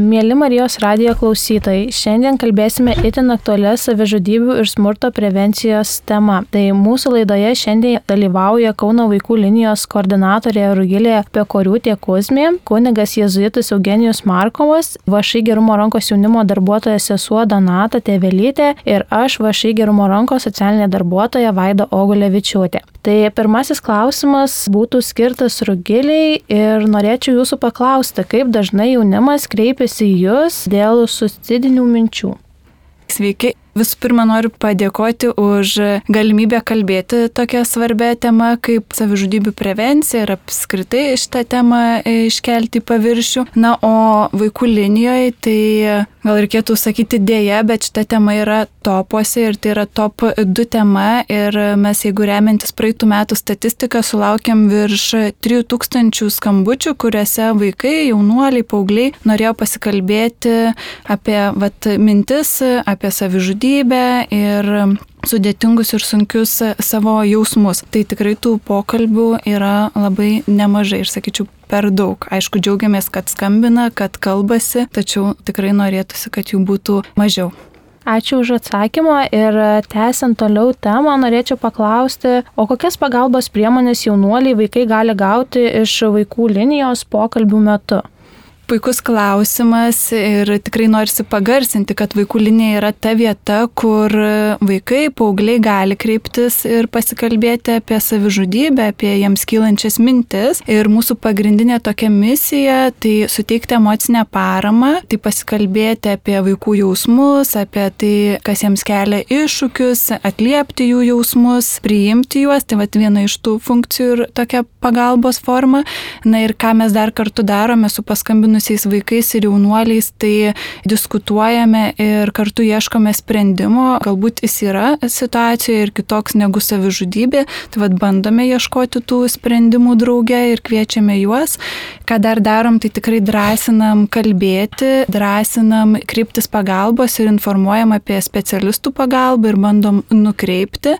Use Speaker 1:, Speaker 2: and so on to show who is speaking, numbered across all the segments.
Speaker 1: Mėly Marijos radijo klausytojai, šiandien kalbėsime itin aktualią savižudybių ir smurto prevencijos tema. Tai mūsų laidoje šiandien dalyvauja Kauno vaikų linijos koordinatorė Rugilė Pekoriūtė Kuzmė, kunigas Jėzuitas Eugenijus Markovas, Vašai gerumo rankos jaunimo darbuotoja sesuo Donata Tevelytė ir aš Vašai gerumo rankos socialinė darbuotoja Vaida Ogulevičiūtė. Tai pirmasis klausimas būtų skirtas Rugiliai ir norėčiau jūsų paklausti, kaip dažnai jaunimas kreipiasi į jūs dėl suicidinių minčių.
Speaker 2: Sveiki, Visų pirma, noriu padėkoti už galimybę kalbėti tokią svarbę temą kaip savižudybių prevencija ir apskritai šitą temą iškelti į paviršių. Na, o vaikų linijoje tai gal reikėtų sakyti dėja, bet šita tema yra topuose ir tai yra top 2 tema ir mes jeigu remiantis praeitų metų statistiką sulaukėm virš 3000 skambučių, kuriuose vaikai, jaunuoliai, paaugliai norėjo pasikalbėti apie vat, mintis, apie savižudybę ir sudėtingus ir sunkius savo jausmus. Tai tikrai tų pokalbių yra labai nemažai ir sakyčiau per daug. Aišku, džiaugiamės, kad skambina, kad kalbasi, tačiau tikrai norėtųsi, kad jų būtų mažiau.
Speaker 1: Ačiū už atsakymą ir tęsiant toliau temą, norėčiau paklausti, o kokias pagalbos priemonės jaunuoliai vaikai gali gauti iš vaikų linijos pokalbių metu?
Speaker 2: Puikus klausimas ir tikrai norisi pagarsinti, kad vaikų linija yra ta vieta, kur vaikai, paaugliai gali kreiptis ir pasikalbėti apie savižudybę, apie jiems kylančias mintis. Ir mūsų pagrindinė tokia misija - tai suteikti emocinę paramą, tai pasikalbėti apie vaikų jausmus, apie tai, kas jiems kelia iššūkius, atliepti jų jausmus, priimti juos. Tai vat viena iš tų funkcijų ir tokia pagalbos forma. Na ir ką mes dar kartu darome su paskambinu pagyvenusiais vaikais ir jaunuoliais, tai diskutuojame ir kartu ieškome sprendimo. Galbūt jis yra situacijoje ir kitoks negu savižudybė, tai vad bandome ieškoti tų sprendimų drauge ir kviečiame juos. Ką dar darom, tai tikrai drąsinam kalbėti, drąsinam kryptis pagalbos ir informuojam apie specialistų pagalbą ir bandom nukreipti.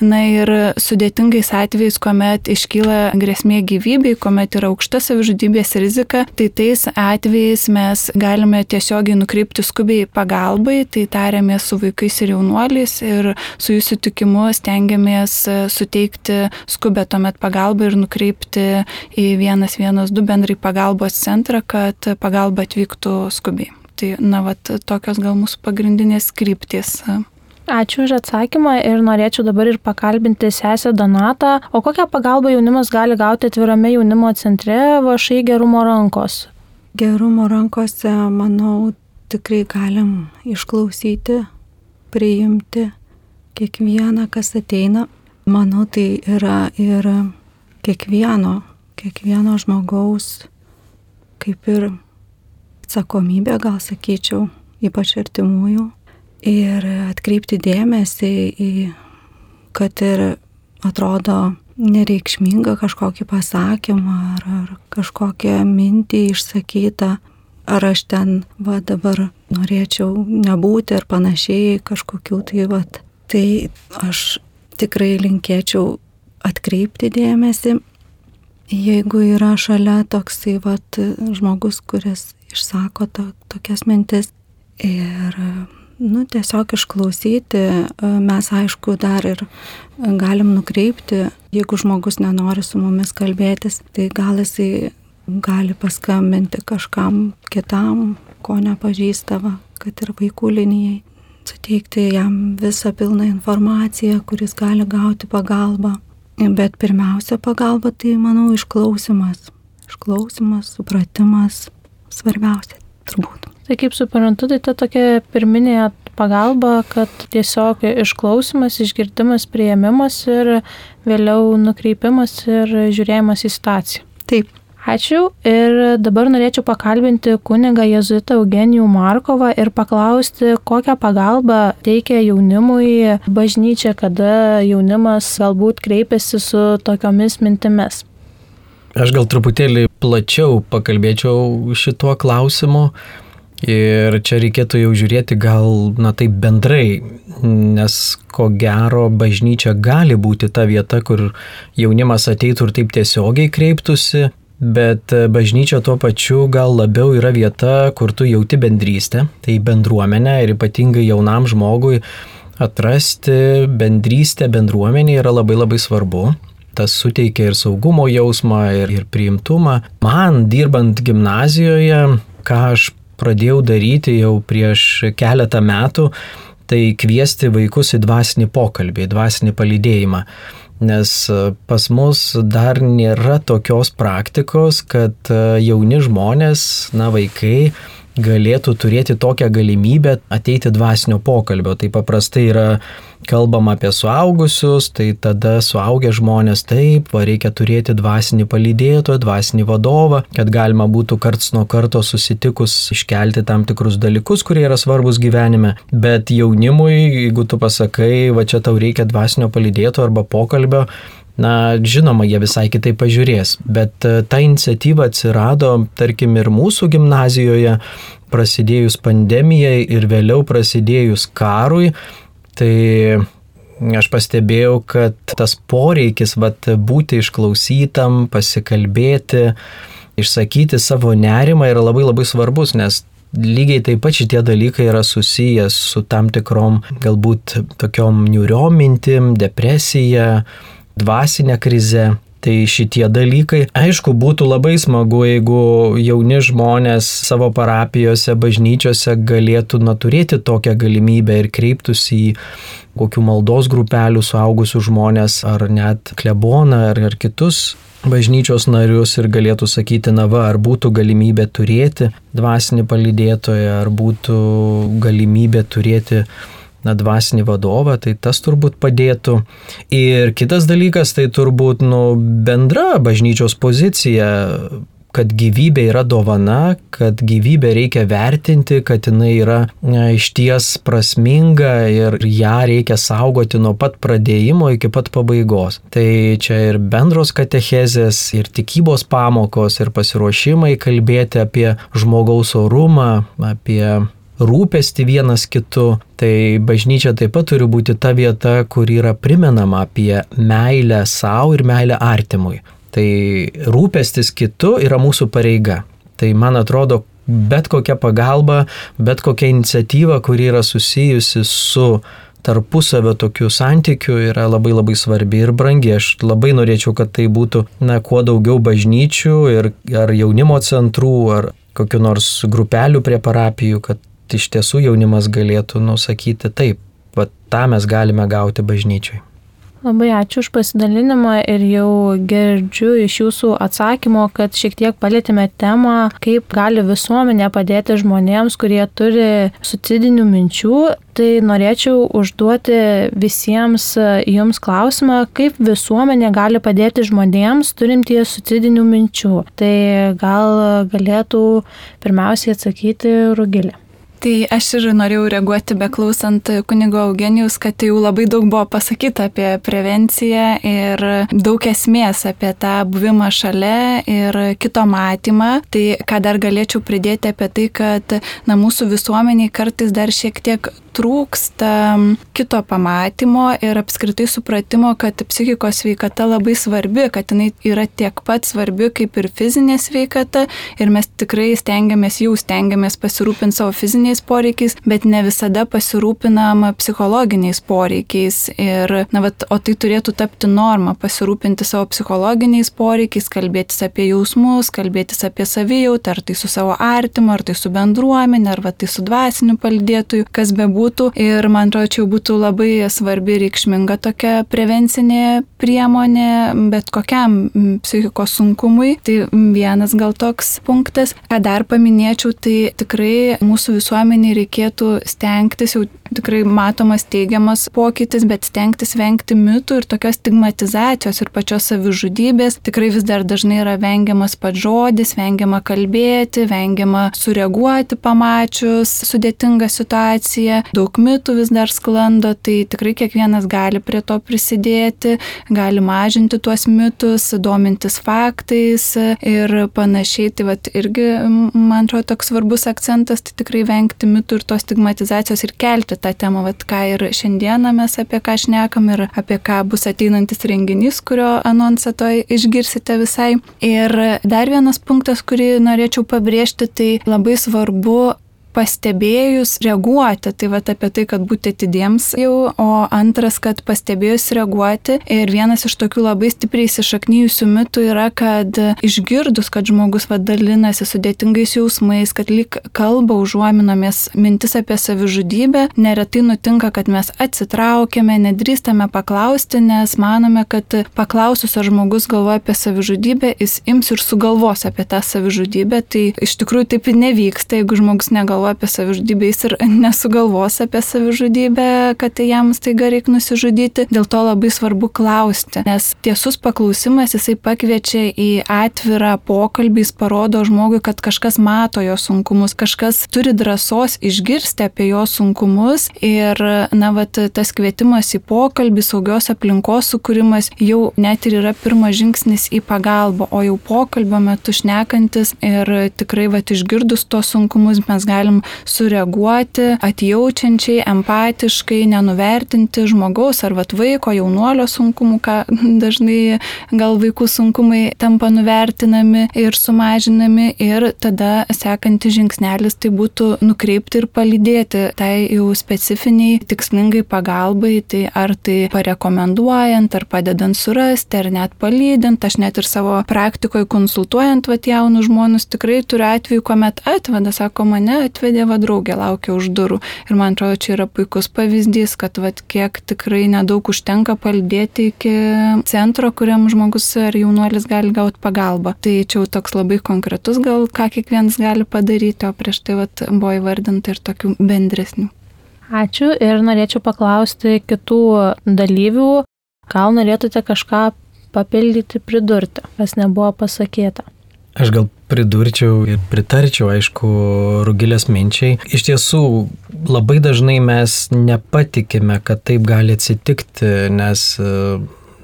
Speaker 2: Na ir sudėtingais atvejais, kuomet iškyla grėsmė gyvybei, kuomet yra aukšta savižudybės rizika, tai tais atvejais mes galime tiesiogiai nukreipti skubiai pagalbai, tai tariamės su vaikais ir jaunuoliais ir su jų sutikimu stengiamės suteikti skubę tuomet pagalbą ir nukreipti į 112 bendrai pagalbos centrą, kad pagalba atvyktų skubiai. Tai, na, vat, tokios gal mūsų pagrindinės kryptis.
Speaker 1: Ačiū už atsakymą ir norėčiau dabar ir pakalbinti sesę Donatą. O kokią pagalbą jaunimas gali gauti atvirame jaunimo centre Vašai gerumo rankos?
Speaker 3: Gerumo rankose, manau, tikrai galim išklausyti, priimti kiekvieną, kas ateina. Manau, tai yra ir kiekvieno, kiekvieno žmogaus, kaip ir atsakomybė, gal sakyčiau, ypač artimųjų. Ir atkreipti dėmesį į, kad ir atrodo nereikšmingą kažkokį pasakymą ar, ar kažkokią mintį išsakytą, ar aš ten va dabar norėčiau nebūti ar panašiai kažkokių tai va. Tai aš tikrai linkėčiau atkreipti dėmesį, jeigu yra šalia toksai va žmogus, kuris išsako to, tokias mintis ir nu, tiesiog išklausyti, mes aišku dar ir galim nukreipti, jeigu žmogus nenori su mumis kalbėtis, tai gal jisai gali paskambinti kažkam kitam, ko nepažįstava, kad ir vaikų linijai, suteikti jam visą pilną informaciją, kuris gali gauti pagalbą. Bet pirmiausia pagalba tai, manau, išklausimas. Išklausimas, supratimas, svarbiausia turbūt.
Speaker 1: Tai kaip suprantu, tai ta tokia pirminė pagalba, kad tiesiog išklausimas, išgirdimas, prieimimas ir vėliau nukreipimas ir žiūrėjimas į situaciją.
Speaker 3: Taip.
Speaker 1: Ačiū ir dabar norėčiau pakalbinti kunigą Jezuitą Eugenijų Markovą ir paklausti, kokią pagalbą teikia jaunimui bažnyčia, kada jaunimas galbūt kreipiasi su tokiomis mintimis.
Speaker 4: Aš gal truputėlį plačiau pakalbėčiau šituo klausimu. Ir čia reikėtų jau žiūrėti gal, na taip bendrai, nes ko gero bažnyčia gali būti ta vieta, kur jaunimas ateitų ir taip tiesiogiai kreiptųsi, Bet bažnyčia tuo pačiu gal labiau yra vieta, kur tu jauti bendrystę, tai bendruomenė ir ypatingai jaunam žmogui atrasti bendrystę bendruomenė yra labai labai svarbu. Tas suteikia ir saugumo jausmą, ir, ir priimtumą. Man, dirbant gimnazijoje, ką aš pradėjau daryti jau prieš keletą metų, tai kviesti vaikus į dvasinį pokalbį, dvasinį palydėjimą. Nes pas mus dar nėra tokios praktikos, kad jauni žmonės, na vaikai, galėtų turėti tokią galimybę ateiti dvasinio pokalbio. Tai paprastai yra kalbama apie suaugusius, tai tada suaugę žmonės taip, va, reikia turėti dvasinį palydėtoją, dvasinį vadovą, kad galima būtų karts nuo karto susitikus iškelti tam tikrus dalykus, kurie yra svarbus gyvenime. Bet jaunimui, jeigu tu pasakai, va čia tau reikia dvasinio palydėtojo arba pokalbio, na, žinoma, jie visai kitaip pažiūrės, bet e, ta iniciatyva atsirado, tarkim, ir mūsų gimnazijoje prasidėjus pandemijai ir vėliau prasidėjus karui, tai aš pastebėjau, kad tas poreikis vat, būti išklausytam, pasikalbėti, išsakyti savo nerimą yra labai labai svarbus, nes lygiai taip pat šitie dalykai yra susijęs su tam tikrom galbūt tokiom niuriom mintim, depresija, dvasinę krizę. Tai šitie dalykai, aišku, būtų labai smagu, jeigu jauni žmonės savo parapijose, bažnyčiose galėtų na, turėti tokią galimybę ir kreiptųsi į kokių maldos grupelių suaugusių žmonės ar net kleboną ar, ar kitus bažnyčios narius ir galėtų sakyti, na va, ar būtų galimybė turėti dvasinį palydėtoją, ar būtų galimybė turėti na, dvasinį vadovą, tai tas turbūt padėtų. Ir kitas dalykas, tai turbūt nu, bendra bažnyčios pozicija kad gyvybė yra dovana, kad gyvybę reikia vertinti, kad jinai yra ne, iš ties prasminga ir ją reikia saugoti nuo pat pradėjimo iki pat pabaigos. Tai čia ir bendros katechezės, ir tikybos pamokos, ir pasiruošimai kalbėti apie žmogaus orumą, apie rūpesti vienas kitu. Tai bažnyčia taip pat turi būti ta vieta, kur yra primenama apie meilę savo ir meilę artimui. Tai rūpestis kitu yra mūsų pareiga. Tai man atrodo, bet kokia pagalba, bet kokia iniciatyva, kuri yra susijusi su tarpusavio tokių santykių yra labai labai svarbi ir brangi. Aš labai norėčiau, kad tai būtų, na, kuo daugiau bažnyčių ir ar jaunimo centrų, ar kokiu nors grupelių prie parapijų, kad iš tiesų jaunimas galėtų nusakyti taip, va tą mes galime gauti bažnyčiai.
Speaker 1: Labai ačiū už pasidalinimą ir jau girdžiu iš jūsų atsakymo, kad šiek tiek palėtėme temą, kaip gali visuomenė padėti žmonėms, kurie turi suicidinių minčių. Tai norėčiau užduoti visiems jums klausimą, kaip visuomenė gali padėti žmonėms turintys suicidinių minčių. Tai gal galėtų pirmiausiai atsakyti Rugilė.
Speaker 2: Tai aš ir norėjau reaguoti beklausant kunigo Eugenijus, kad jau labai daug buvo pasakyta apie prevenciją ir daug esmės apie tą buvimą šalia ir kito matymą. Tai ką dar galėčiau pridėti apie tai, kad na, mūsų visuomeniai kartais dar šiek tiek trūksta kito pamatymo ir apskritai supratimo, kad psichikos sveikata labai svarbi, kad jinai yra tiek pat svarbi kaip ir fizinė sveikata ir mes tikrai stengiamės, jau stengiamės pasirūpinti savo fiziniais poreikiais, bet ne visada pasirūpinam psichologiniais poreikiais. Ir, na, vat, o tai turėtų tapti norma - pasirūpinti savo psichologiniais poreikiais, kalbėtis apie jausmus, kalbėtis apie savijautą, ar tai su savo artimu, ar tai su bendruomenė, ar va, tai su dvasiniu palidėtoju, kas be būtų ir man atrodo, čia būtų labai svarbi reikšminga tokia prevencinė priemonė bet kokiam psichikos sunkumui. Tai vienas gal toks punktas. Ką dar paminėčiau, tai tikrai mūsų visuomeniai reikėtų stengtis, jau tikrai matomas teigiamas pokytis, bet stengtis vengti mitų ir tokios stigmatizacijos ir pačios savižudybės. Tikrai vis dar dažnai yra vengiamas pats žodis, vengiama kalbėti, vengiama sureaguoti pamačius sudėtingą situaciją daug mitų vis dar sklando, tai tikrai kiekvienas gali prie to prisidėti, gali mažinti tuos mitus, domintis faktais ir panašiai. Tai vat irgi, man atrodo, toks svarbus akcentas, tai tikrai vengti mitų ir tos stigmatizacijos ir kelti tą temą, vat ką ir šiandieną mes apie ką šnekam ir apie ką bus ateinantis renginys, kurio anonsą to išgirsite visai. Ir dar vienas punktas, kurį norėčiau pabrėžti, tai labai svarbu pastebėjus reaguoti. Tai va apie tai, kad būti atidiems jau, o antras, kad pastebėjus reaguoti. Ir vienas iš tokių labai stipriai įsišaknyjusių mitų yra, kad išgirdus, kad žmogus va dalinasi sudėtingais jausmais, kad lyg kalba užuominomis mintis apie savižudybę, neretai nutinka, kad mes atsitraukiame, nedrįstame paklausti, nes manome, kad paklausus, ar žmogus galvoja apie savižudybę, jis ims ir sugalvos apie tą savižudybę. Tai iš tikrųjų taip ir nevyksta, jeigu žmogus negalvoja galvoja apie savižudybę, jis ir nesugalvos apie savižudybę, kad tai jam staiga reikia nusižudyti. Dėl to labai svarbu klausti, nes tiesus paklausimas jisai pakviečia į atvirą pokalbį, jis parodo žmogui, kad kažkas mato jo sunkumus, kažkas turi drąsos išgirsti apie jo sunkumus ir, na, vat, tas kvietimas į pokalbį, saugios aplinkos sukūrimas jau net ir yra pirmas žingsnis į pagalbą, o jau pokalbio metu šnekantis ir tikrai, vat, išgirdus tos sunkumus mes galim galim sureaguoti atjaučiančiai, empatiškai, nenuvertinti žmogaus ar vat vaiko, jaunuolio sunkumų, ką dažnai gal vaikų sunkumai tampa nuvertinami ir sumažinami. Ir tada sekantis žingsnelis tai būtų nukreipti ir palydėti tai jau specifiniai tikslingai pagalbai, tai ar tai parekomenduojant, ar padedant surasti, ar net palydint, aš net ir savo praktikoje konsultuojant vat jaunus žmonės tikrai turiu atveju, kuomet atveda, sako, mane atvedė va draugė, laukia už durų. Ir man atrodo, čia yra puikus pavyzdys, kad va kiek tikrai nedaug užtenka palidėti iki centro, kuriam žmogus ar jaunuolis gali gauti pagalbą. Tai čia jau toks labai konkretus gal, ką kiekvienas gali padaryti, o prieš tai va buvo įvardinta ir tokių bendresnių.
Speaker 1: Ačiū ir norėčiau paklausti kitų dalyvių, gal norėtumėte kažką papildyti, pridurti, kas nebuvo pasakyta.
Speaker 4: Aš gal pridurčiau ir pritarčiau, aišku, rugilės minčiai. Iš tiesų, labai dažnai mes nepatikime, kad taip gali atsitikti, nes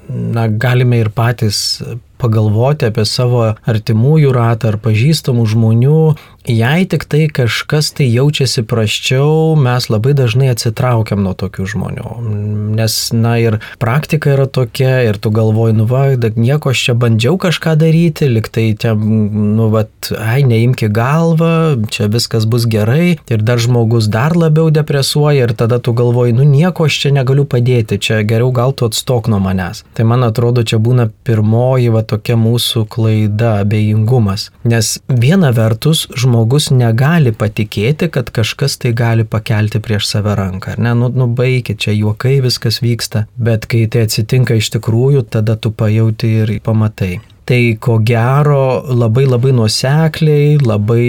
Speaker 4: na, galime ir patys pagalvoti apie savo artimųjų ratą ar pažįstamų žmonių Jei tik tai kažkas tai jaučiasi praščiau, mes labai dažnai atsitraukiam nuo tokių žmonių. Nes, na ir praktika yra tokia, ir tu galvoji, nu va, nieko aš čia bandžiau kažką daryti, liktai čia, nu va, ai, neimki galvą, čia viskas bus gerai, ir dar žmogus dar labiau depresuoja, ir tada tu galvoji, nu nieko aš čia negaliu padėti, čia geriau gal tu atstok nuo manęs. Tai man atrodo, čia būna pirmoji va tokia mūsų klaida, abejingumas. Nes viena vertus, žmogus negali patikėti, kad kažkas tai gali pakelti prieš save ranką. Ar ne, nu, nubaikit, čia juokai viskas vyksta, bet kai tai atsitinka iš tikrųjų, tada tu pajauti ir pamatai. Tai ko gero labai labai nuosekliai, labai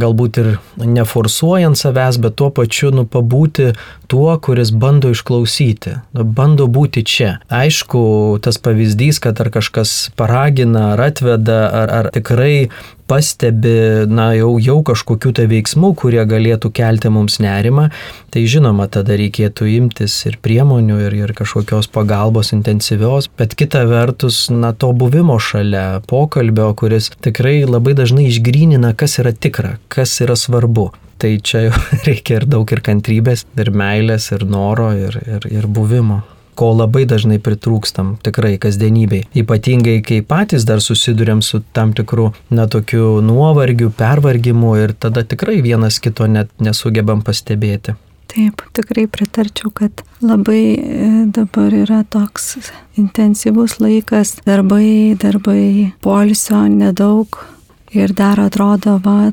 Speaker 4: galbūt ir neforsuojant savęs, bet tuo pačiu nu pabūti tuo, kuris bando išklausyti, nu, bando būti čia. Aišku, tas pavyzdys, kad ar kažkas paragina, ar atveda, ar, ar tikrai pastebi, na, jau, jau kažkokių tai veiksmų, kurie galėtų kelti mums nerimą, tai žinoma, tada reikėtų imtis ir priemonių, ir, ir kažkokios pagalbos intensyvios, bet kita vertus, na, to buvimo šalia pokalbio, kuris tikrai labai dažnai išgrynina, kas yra tikra, kas yra svarbu. Tai čia reikia ir daug ir kantrybės, ir meilės, ir noro, ir, ir, ir buvimo ko labai dažnai pritrūkstam tikrai kasdienybei. Ypatingai, kai patys dar susidurėm su tam tikru, na, tokiu nuovargiu, pervargimu ir tada tikrai vienas kito net nesugebam pastebėti.
Speaker 3: Taip, tikrai pritarčiau, kad labai e, dabar yra toks intensyvus laikas, darbai, darbai, polisio nedaug ir dar atrodo, va,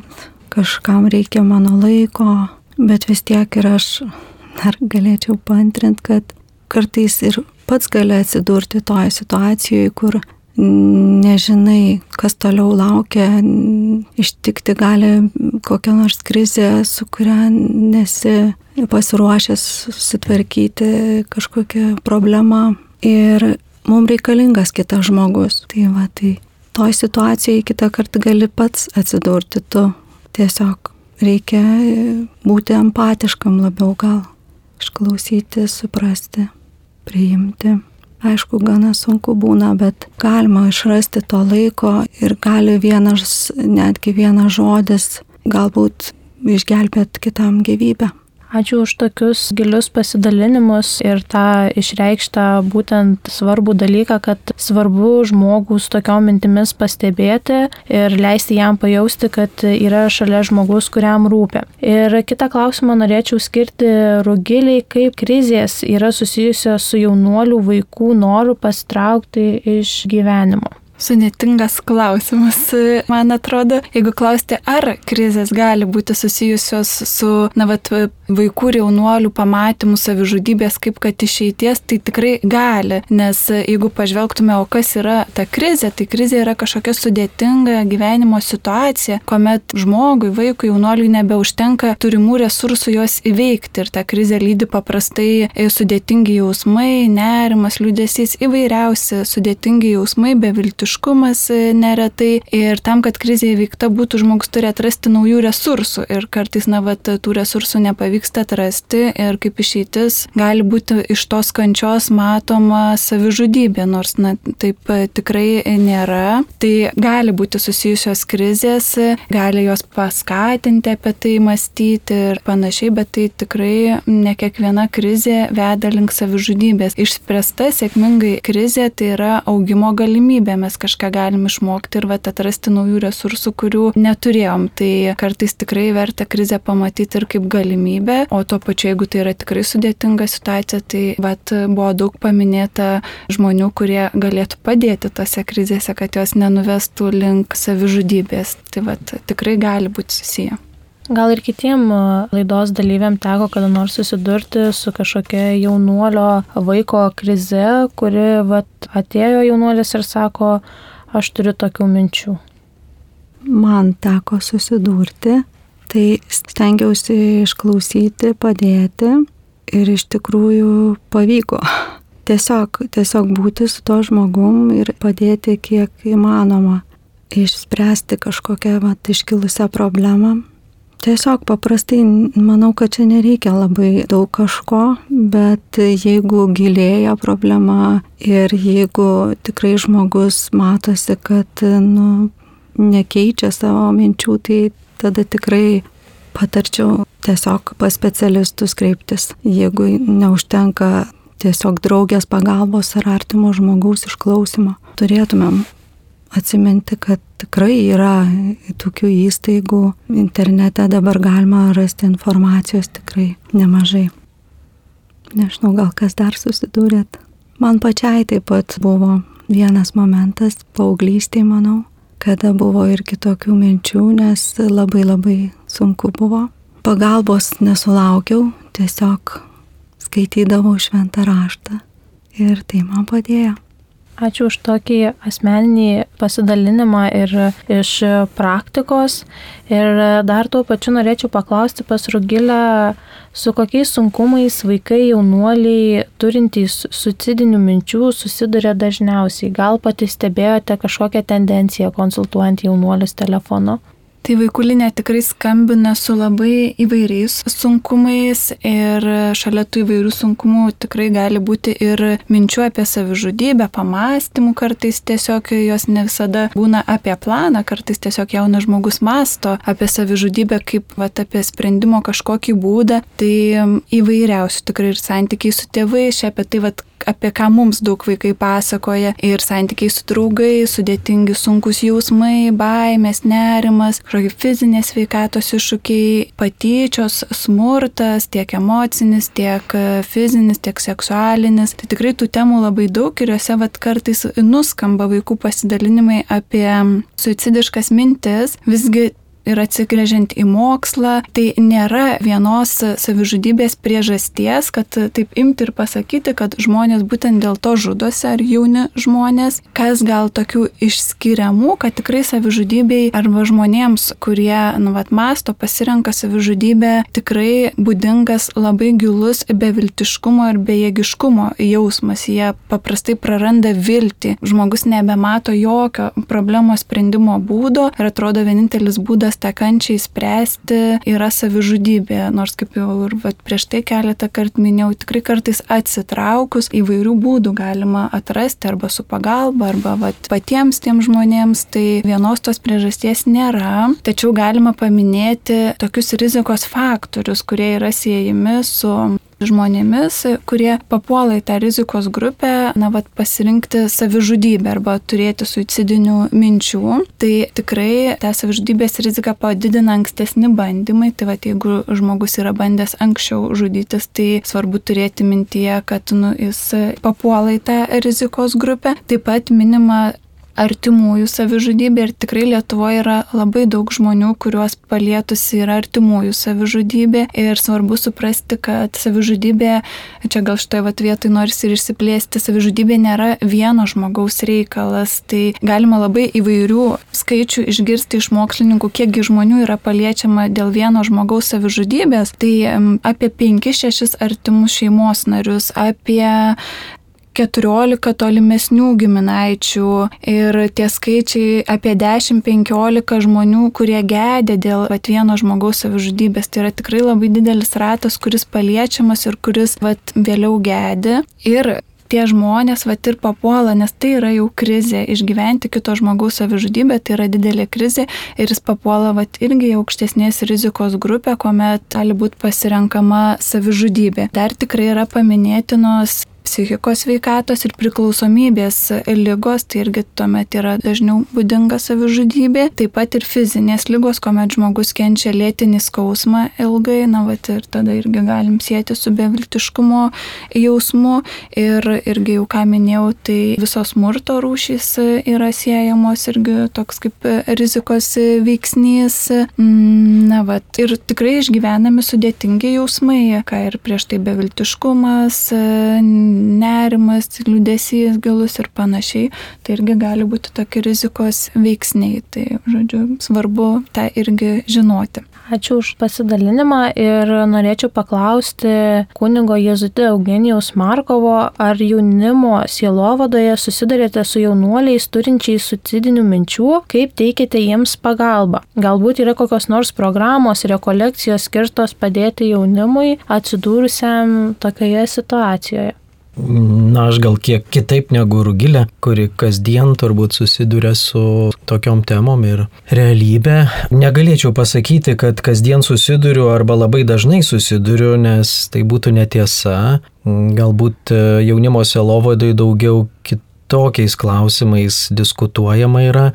Speaker 3: kažkam reikia mano laiko, bet vis tiek ir aš dar galėčiau pantrinti, kad kartais ir pats gali atsidurti toje situacijoje, kur nežinai, kas toliau laukia, ištikti gali kokią nors krizę, su kuria nesi pasiruošęs susitvarkyti kažkokią problemą ir mums reikalingas kitas žmogus. Tai va, tai toj situacijoje kitą kartą gali pats atsidurti tu. Tiesiog reikia būti empatiškam labiau gal. išklausyti, suprasti, priimti. Aišku, gana sunku būna, bet galima išrasti to laiko ir gali vienas, netgi vienas žodis galbūt išgelbėt kitam gyvybę.
Speaker 1: Ačiū už tokius gilius pasidalinimus ir tą išreikštą būtent svarbų dalyką, kad svarbu žmogų su tokiom mintimis pastebėti ir leisti jam pajausti, kad yra šalia žmogus, kuriam rūpia. Ir kitą klausimą norėčiau skirti rugiliai, kaip krizės yra susijusios su jaunuolių vaikų noru pasitraukti iš gyvenimo
Speaker 2: sudėtingas klausimas, man atrodo. Jeigu klausti, ar krizės gali būti susijusios su, na, vat, vaikų ir jaunuolių pamatymu savižudybės kaip kad išeities, tai tikrai gali. Nes jeigu pažvelgtume, o kas yra ta krizė, tai krizė yra kažkokia sudėtinga gyvenimo situacija, kuomet žmogui, vaikui, jaunuoliui nebeužtenka turimų resursų juos įveikti. Ir ta krizė lydi paprastai sudėtingi jausmai, nerimas, liūdėsys, įvairiausi sudėtingi jausmai, beviltiškumas e, neretai ir tam, kad krizė įveikta būtų, žmogus turi atrasti naujų resursų ir kartais, na, vat, tų resursų nepavyksta atrasti ir kaip išeitis gali būti iš tos kančios matoma savižudybė, nors, na, taip e, tikrai nėra. Tai gali būti susijusios krizės, gali jos paskatinti apie tai mąstyti ir panašiai, bet tai tikrai ne kiekviena krizė veda link savižudybės. Išspręsta sėkmingai krizė tai yra augimo galimybė. Mes kažką galim išmokti ir vat, atrasti naujų resursų, kurių neturėjom. Tai kartais tikrai verta krizę pamatyti ir kaip galimybę, o tuo pačiu, jeigu tai yra tikrai sudėtinga situacija, tai vat, buvo daug paminėta žmonių, kurie galėtų padėti tose krizėse, kad jos nenuvestų link savižudybės. Tai vat, tikrai gali būti susiję.
Speaker 1: Gal ir kitiem laidos dalyviam teko kada nors susidurti su kažkokia jaunuolio vaiko krize, kuri vat, atėjo jaunuolis ir sako, aš turiu tokių minčių.
Speaker 3: Man teko susidurti, tai stengiausi išklausyti, padėti ir iš tikrųjų pavyko. Tiesiog, tiesiog būti su to žmogum ir padėti kiek įmanoma išspręsti kažkokią vat, iškilusią problemą Tiesiog paprastai manau, kad čia nereikia labai daug kažko, bet jeigu gilėja problema ir jeigu tikrai žmogus matosi, kad nu, nekeičia savo minčių, tai tada tikrai patarčiau tiesiog pas specialistus kreiptis, jeigu neužtenka tiesiog draugės pagalbos ar artimo žmogaus išklausimo. Turėtumėm atsiminti, kad tikrai yra tokių įstaigų, internete dabar galima rasti informacijos tikrai nemažai. Nežinau, gal kas dar susidūrėt. Man pačiai taip pat buvo vienas momentas, paauglystėje, manau, kada buvo ir kitokių minčių, nes labai labai sunku buvo. Pagalbos nesulaukiau, tiesiog skaitydavau šventą raštą ir tai man padėjo.
Speaker 1: Ačiū už tokį asmeninį pasidalinimą ir iš praktikos. Ir dar tuo pačiu norėčiau paklausti pas Rugilę, su kokiais sunkumais vaikai jaunuoliai turintys suicidinių minčių susiduria dažniausiai. Gal pati stebėjote kažkokią tendenciją konsultuojant jaunuolius telefonu?
Speaker 2: Tai vaikų linija tikrai skambina su labai įvairiais sunkumais ir šalia tų įvairių sunkumų tikrai gali būti ir minčių apie savižudybę, pamastymų, kartais tiesiog jos ne visada būna apie planą, kartais tiesiog jaunas žmogus masto apie savižudybę kaip vat, apie sprendimo kažkokį būdą. Tai įvairiausių tikrai ir santykiai su tėvais, apie tai, vat, apie ką mums daug vaikai pasakoja ir santykiai su draugais, sudėtingi sunkus jausmai, baimės, nerimas, kažkokie fizinės veikatos iššūkiai, patyčios, smurtas, tiek emocinis, tiek fizinis, tiek seksualinis. Tai tikrai tų temų labai daug ir juose vat kartais nuskamba vaikų pasidalinimai apie suicidiškas mintis. Visgi ir atsigrėžiant į mokslą, tai nėra vienos savižudybės priežasties, kad taip imti ir pasakyti, kad žmonės būtent dėl to žudosi ar jauni žmonės, kas gal tokių išskiriamų, kad tikrai savižudybei arba žmonėms, kurie, nu, vat, masto, pasirenka savižudybę, tikrai būdingas labai gilus beviltiškumo ir bejėgiškumo jausmas. Jie paprastai praranda viltį. Žmogus nebemato jokio problemos sprendimo būdo ir atrodo vienintelis būdas būdas tą kančią įspręsti yra savižudybė. Nors kaip jau ir vat, prieš tai keletą kartų minėjau, tikrai kartais atsitraukus įvairių būdų galima atrasti arba su pagalba, arba vat, patiems tiem žmonėms, tai vienos tos priežasties nėra. Tačiau galima paminėti tokius rizikos faktorius, kurie yra siejami su žmonėmis, kurie papuola į tą rizikos grupę, na, vad pasirinkti savižudybę arba turėti suicidinių minčių. Tai tikrai tą savižudybės riziką padidina ankstesni bandymai. Tai vad, jeigu žmogus yra bandęs anksčiau žudytis, tai svarbu turėti mintyje, kad nu, jis papuola į tą rizikos grupę. Taip pat minima artimųjų savižudybė ir tikrai Lietuvoje yra labai daug žmonių, kuriuos palietusi yra artimųjų savižudybė. Ir svarbu suprasti, kad savižudybė, čia gal šitoje vat vietoje nors ir išsiplėsti, savižudybė nėra vieno žmogaus reikalas, tai galima labai įvairių skaičių išgirsti iš mokslininkų, kiekgi žmonių yra paliečiama dėl vieno žmogaus savižudybės, tai apie 5-6 artimus šeimos narius, apie 14 tolimesnių giminaičių ir tie skaičiai apie 10-15 žmonių, kurie gedė dėl vat, vieno žmogaus savižudybės. Tai yra tikrai labai didelis ratas, kuris paliečiamas ir kuris vat, vėliau gedė. Ir tie žmonės vat ir papuola, nes tai yra jau krizė, išgyventi kito žmogaus savižudybę, tai yra didelė krizė ir jis papuola vat irgi į aukštesnės rizikos grupę, kuomet gali būti pasirenkama savižudybė. Dar tikrai yra paminėtinos psichikos veikatos ir priklausomybės lygos, tai irgi tuomet yra dažniau būdinga savižudybė, taip pat ir fizinės lygos, kuomet žmogus kenčia lėtinį skausmą ilgai, na, va, ir tada irgi galim sėti su beviltiškumo jausmu. Ir irgi jau ką minėjau, tai visos smurto rūšys yra siejamos irgi toks kaip rizikos veiksnys, mm, na, va, ir tikrai išgyvenami sudėtingi jausmai, ką ir prieš tai beviltiškumas, nerimas, liūdėsys gilus ir panašiai, tai irgi gali būti tokie rizikos veiksniai. Tai, žodžiu, svarbu tą irgi žinoti.
Speaker 1: Ačiū už pasidalinimą ir norėčiau paklausti kunigo Jėzutė Eugenijaus Markovo, ar jaunimo sielovadoje susidurėte su jaunuoliais turinčiais suicidinių minčių, kaip teikite jiems pagalbą. Galbūt yra kokios nors programos, rekolekcijos skirtos padėti jaunimui atsidūrusiam tokioje situacijoje.
Speaker 4: Na, aš gal kiek kitaip negu Rugilė, kuri kasdien turbūt susiduria su tokiom temom ir realybė. Negalėčiau pasakyti, kad kasdien susiduriu arba labai dažnai susiduriu, nes tai būtų netiesa. Galbūt jaunimo selovadai daugiau kitų tokiais klausimais diskutuojama yra,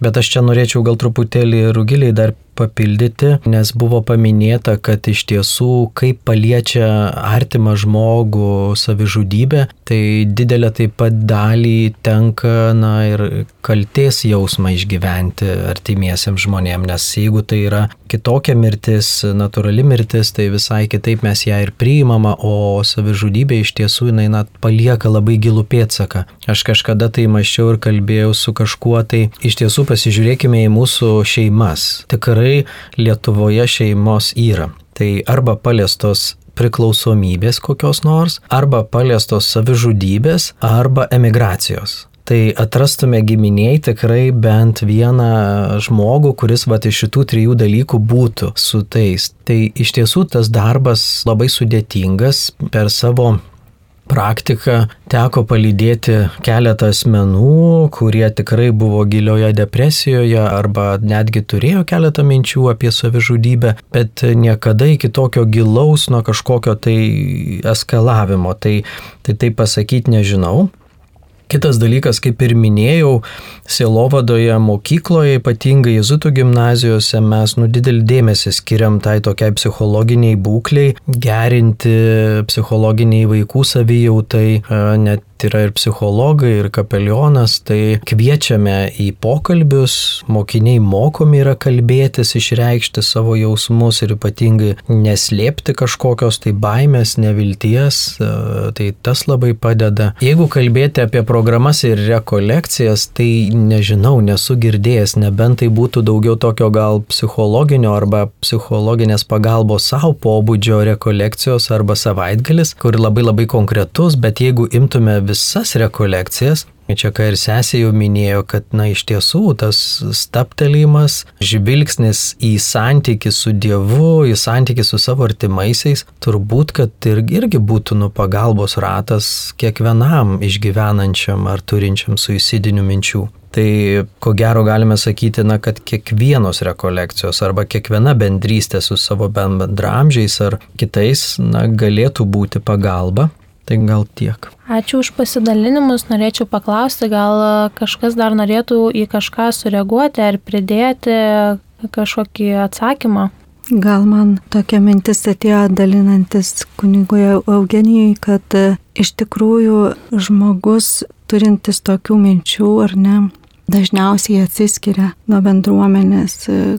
Speaker 4: bet aš čia norėčiau gal truputėlį rugiliai dar papildyti, nes buvo paminėta, kad iš tiesų, kaip paliečia artimą žmogų savižudybė, tai didelė taip pat dalį tenka, na ir kalties jausmą išgyventi artimiesiems žmonėms, nes jeigu tai yra kitokia mirtis, natūrali mirtis, tai visai kitaip mes ją ir priimama, o savižudybė iš tiesų jinai na, palieka labai gilų pėtsaką. Aš kažkada tai mačiau ir kalbėjau su kažkuo, tai iš tiesų pasižiūrėkime į mūsų šeimas. Tikrai tikrai Lietuvoje šeimos yra. Tai arba paliestos priklausomybės kokios nors, arba paliestos savižudybės, arba emigracijos tai atrastume giminiai tikrai bent vieną žmogų, kuris va iš šitų trijų dalykų būtų su tais. Tai iš tiesų tas darbas labai sudėtingas per savo praktiką teko palydėti keletą asmenų, kurie tikrai buvo gilioje depresijoje arba netgi turėjo keletą minčių apie savižudybę, bet niekada iki tokio gilaus nuo kažkokio tai eskalavimo. Tai tai, tai pasakyti nežinau. Kitas dalykas, kaip ir minėjau, Sielovadoje mokykloje, ypatingai Jėzutų gimnazijose, mes nu didelį dėmesį skiriam tai tokiai psichologiniai būkliai, gerinti psichologiniai vaikų savijautai, net yra ir psichologai, ir kapelionas, tai kviečiame į pokalbius, mokiniai mokomi yra kalbėtis, išreikšti savo jausmus ir ypatingai neslėpti kažkokios tai baimės, nevilties, tai tas labai padeda. Jeigu kalbėti apie programas ir rekolekcijas, tai nežinau, nesu girdėjęs, nebent tai būtų daugiau tokio gal psichologinio arba psichologinės pagalbos savo pobūdžio rekolekcijos arba savaitgalis, kur labai labai konkretus, bet jeigu imtume visas rekolekcijas, Čia ką ir sesė jau minėjo, kad na iš tiesų tas staptelimas, žvilgsnis į santykių su Dievu, į santykių su savo artimaisiais, turbūt, kad ir, irgi būtų nu pagalbos ratas kiekvienam išgyvenančiam ar turinčiam suicidinių minčių. Tai ko gero galime sakyti, na, kad kiekvienos rekolekcijos arba kiekviena bendrystė su savo bendramžiais ar kitais na, galėtų būti pagalba. Tai gal tiek.
Speaker 1: Ačiū už pasidalinimus. Norėčiau paklausti, gal kažkas dar norėtų į kažką sureaguoti ar pridėti kažkokį atsakymą.
Speaker 3: Gal man tokia mintis atėjo dalinantis kunigoje Eugenijui, kad iš tikrųjų žmogus turintis tokių minčių ar ne, dažniausiai atsiskiria nuo bendruomenės,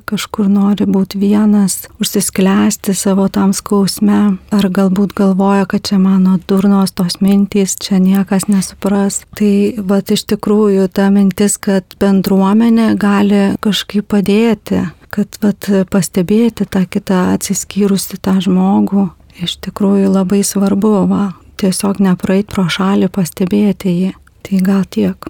Speaker 3: kažkur nori būti vienas, užsisklęsti savo tam skausme, ar galbūt galvoja, kad čia mano durnos tos mintys, čia niekas nesupras. Tai va iš tikrųjų ta mintis, kad bendruomenė gali kažkaip padėti, kad vat, pastebėti tą kitą atsiskyrusi tą žmogų, iš tikrųjų labai svarbu, va, tiesiog nepraeit pro šalį, pastebėti jį. Tai gal tiek.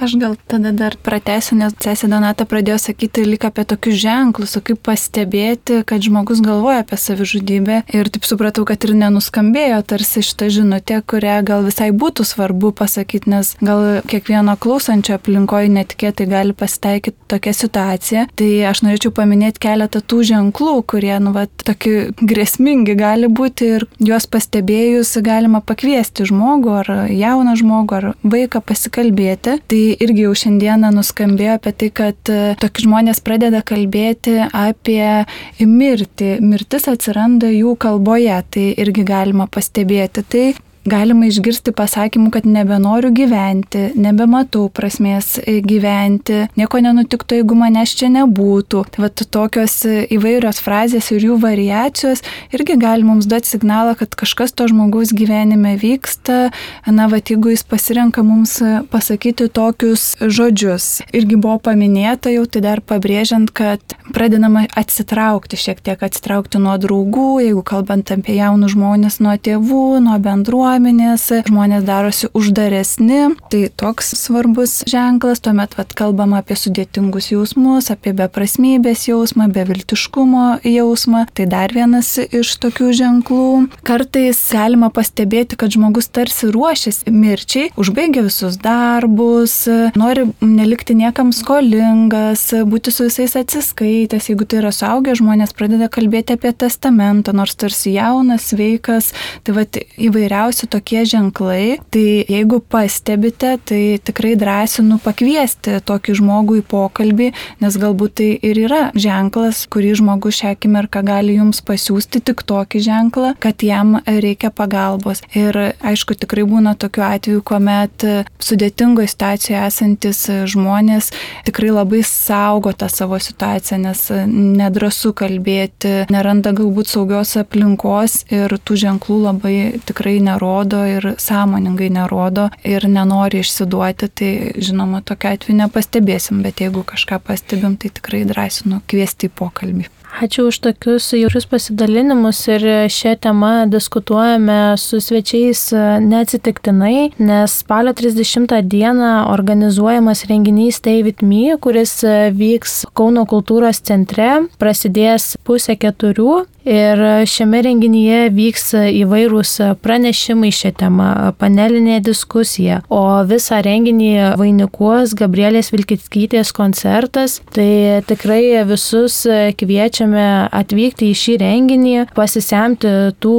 Speaker 2: Aš gal tada dar pratęsiu, nes sesė Donata pradėjo sakyti lik apie tokius ženklus, o kaip pastebėti, kad žmogus galvoja apie savižudybę. Ir taip supratau, kad ir nenuskambėjo tarsi šitą žinutę, kurią gal visai būtų svarbu pasakyti, nes gal kiekvieno klausančio aplinkoje netikėtai gali pasitaikyti tokia situacija. Tai aš norėčiau paminėti keletą tų ženklų, kurie, nu, va, tokie grėsmingi gali būti ir juos pastebėjus galima pakviesti žmogų ar jauną žmogų ar vaiką pasikalbėti Tai irgi jau šiandieną nuskambėjo apie tai, kad e, tokie žmonės pradeda kalbėti apie mirtį. Mirtis atsiranda jų kalboje, tai irgi galima pastebėti. Tai galima išgirsti pasakymų, kad nebenoriu gyventi, nebematau prasmės gyventi, nieko nenutiktų, jeigu manęs čia nebūtų. Tai va tokios įvairios frazės ir jų variacijos irgi gali mums duoti signalą, kad kažkas to žmogaus gyvenime vyksta. Na, va, jeigu jis pasirenka mums pasakyti tokius žodžius. Irgi buvo paminėta jau, tai dar pabrėžiant, kad pradedama atsitraukti šiek tiek, atsitraukti nuo draugų, jeigu kalbant apie jaunus žmonės, nuo tėvų, nuo bendruomenės bendruomenės, žmonės darosi uždaresni, tai toks svarbus ženklas, tuomet vat, kalbama apie sudėtingus jausmus, apie beprasmybės jausmą, beviltiškumo jausmą, tai dar vienas iš tokių ženklų. Kartais galima pastebėti, kad žmogus tarsi ruošiasi mirčiai, užbaigia visus darbus, nori nelikti niekam skolingas, būti su visais atsiskaitęs, jeigu tai yra suaugę žmonės, pradeda kalbėti apie testamentą, nors tarsi jaunas, sveikas, tai va įvairiausi tokie ženklai, tai jeigu pastebite, tai tikrai drąsinu pakviesti tokį žmogų į pokalbį, nes galbūt tai ir yra ženklas, kurį žmogus šią akimirką gali jums pasiūsti, tik tokį ženklą, kad jam reikia pagalbos. Ir aišku, tikrai būna tokių atvejų, kuomet sudėtingoje situacijoje esantis žmonės tikrai labai saugo tą savo situaciją, nes nedrasu kalbėti, neranda galbūt saugios aplinkos ir tų ženklų labai tikrai nerodo nerodo ir sąmoningai nerodo ir nenori išsiduoti, tai žinoma, tokia atveju nepastebėsim, bet jeigu kažką pastebim, tai tikrai drąsinu kviesti į pokalbį.
Speaker 1: Ačiū už tokius jautrius pasidalinimus ir šią temą diskutuojame su svečiais neatsitiktinai, nes spalio 30 dieną organizuojamas renginys with Me, kuris vyks Kauno kultūros centre, prasidės pusę keturių Ir šiame renginyje vyks įvairūs pranešimai šią temą, panelinė diskusija, o visą renginį vainikuos Gabrielės Vilkitskytės koncertas. Tai tikrai visus kviečiame atvykti į šį renginį, pasisemti tų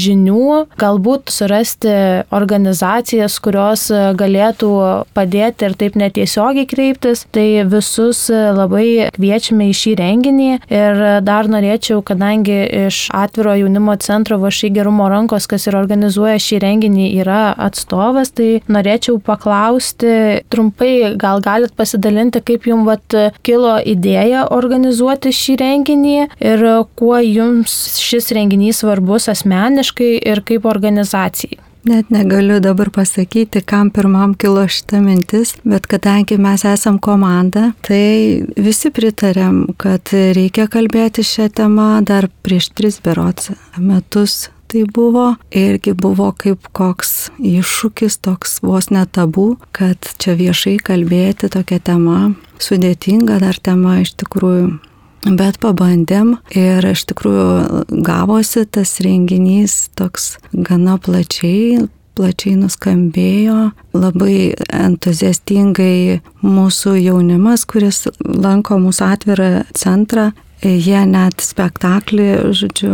Speaker 1: žinių, galbūt surasti organizacijas, kurios galėtų padėti ir taip netiesiogiai kreiptis. Tai visus labai kviečiame į šį renginį ir dar norėčiau, kadangi iš atviro jaunimo centro Vašai gerumo rankos, kas ir organizuoja šį renginį, yra atstovas, tai norėčiau paklausti trumpai, gal galit pasidalinti, kaip jums vat, kilo idėja organizuoti šį renginį ir kuo jums šis renginys svarbus asmeniškai ir kaip organizacijai.
Speaker 3: Net negaliu dabar pasakyti, kam pirmam kilo šita mintis, bet kadangi mes esam komanda, tai visi pritarėm, kad reikia kalbėti šią temą dar prieš tris berots metus tai buvo. Irgi buvo kaip koks iššūkis, toks vos netabų, kad čia viešai kalbėti tokia tema, sudėtinga dar tema iš tikrųjų. Bet pabandėm ir iš tikrųjų gavosi tas renginys toks gana plačiai, plačiai nuskambėjo, labai entuziastingai mūsų jaunimas, kuris lanko mūsų atvirą centrą, jie net spektaklį, žodžiu,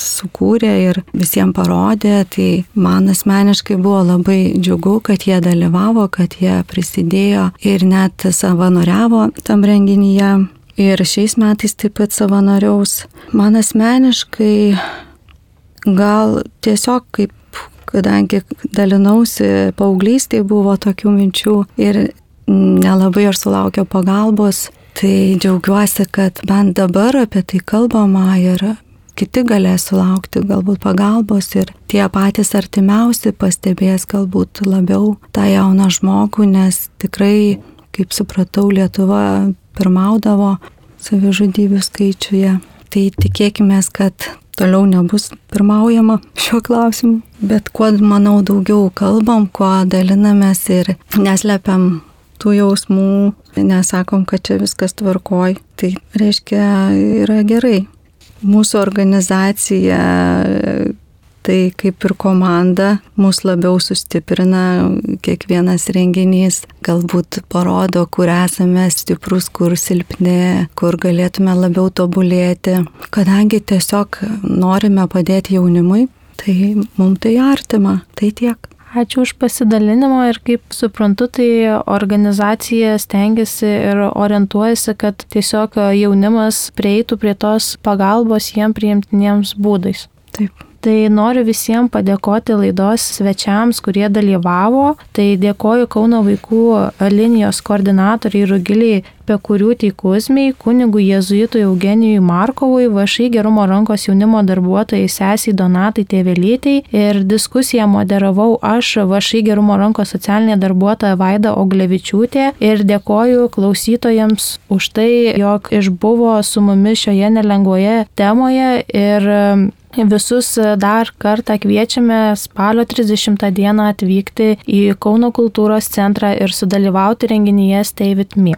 Speaker 3: sukūrė ir visiems parodė, tai man asmeniškai buvo labai džiugu, kad jie dalyvavo, kad jie prisidėjo ir net savanoriavo tam renginyje. Ir šiais metais taip pat savanoriaus. Man asmeniškai gal tiesiog kaip kadangi dalinausi paauglystėje buvo tokių minčių ir nelabai aš sulaukiau pagalbos, tai džiaugiuosi, kad bent dabar apie tai kalbama ir kiti galės sulaukti galbūt pagalbos ir tie patys artimiausi pastebės galbūt labiau tą jauną žmogų, nes tikrai, kaip supratau, Lietuva pirmaudavo savižudybių skaičiuje. Tai tikėkime, kad toliau nebus pirmaujama šiuo klausimu. Bet kuo, manau, daugiau kalbam, kuo dalinamės ir neslepiam tų jausmų, nesakom, kad čia viskas tvarkoj, tai reiškia yra gerai. Mūsų organizacija tai kaip ir komanda mus labiau sustiprina, kiekvienas renginys galbūt parodo, kur esame stiprus, kur silpni, kur galėtume labiau tobulėti, kadangi tiesiog norime padėti jaunimui, tai mums tai artima, tai tiek.
Speaker 1: Ačiū už pasidalinimą ir kaip suprantu, tai organizacija stengiasi ir orientuojasi, kad tiesiog jaunimas prieitų prie tos pagalbos jiem priimtiniems būdais.
Speaker 3: Taip.
Speaker 1: Tai noriu visiems padėkoti laidos svečiams, kurie dalyvavo. Tai dėkoju Kauno vaikų linijos koordinatoriai Rugiliai Pekuriūtį Kuzmiai, kunigų Jėzuitui Eugenijui Markovui, Vašai gerumo rankos jaunimo darbuotojai sesiai Donatai Tėvelytei ir diskusiją moderavau aš, Vašai gerumo rankos socialinė darbuotoja Vaida Oglevičiūtė ir dėkoju klausytojams už tai, jog išbuvo su mumis šioje nelengvoje temoje ir Visus dar kartą kviečiame spalio 30 dieną atvykti į Kauno kultūros centrą ir sudalyvauti renginyje Stay With Me.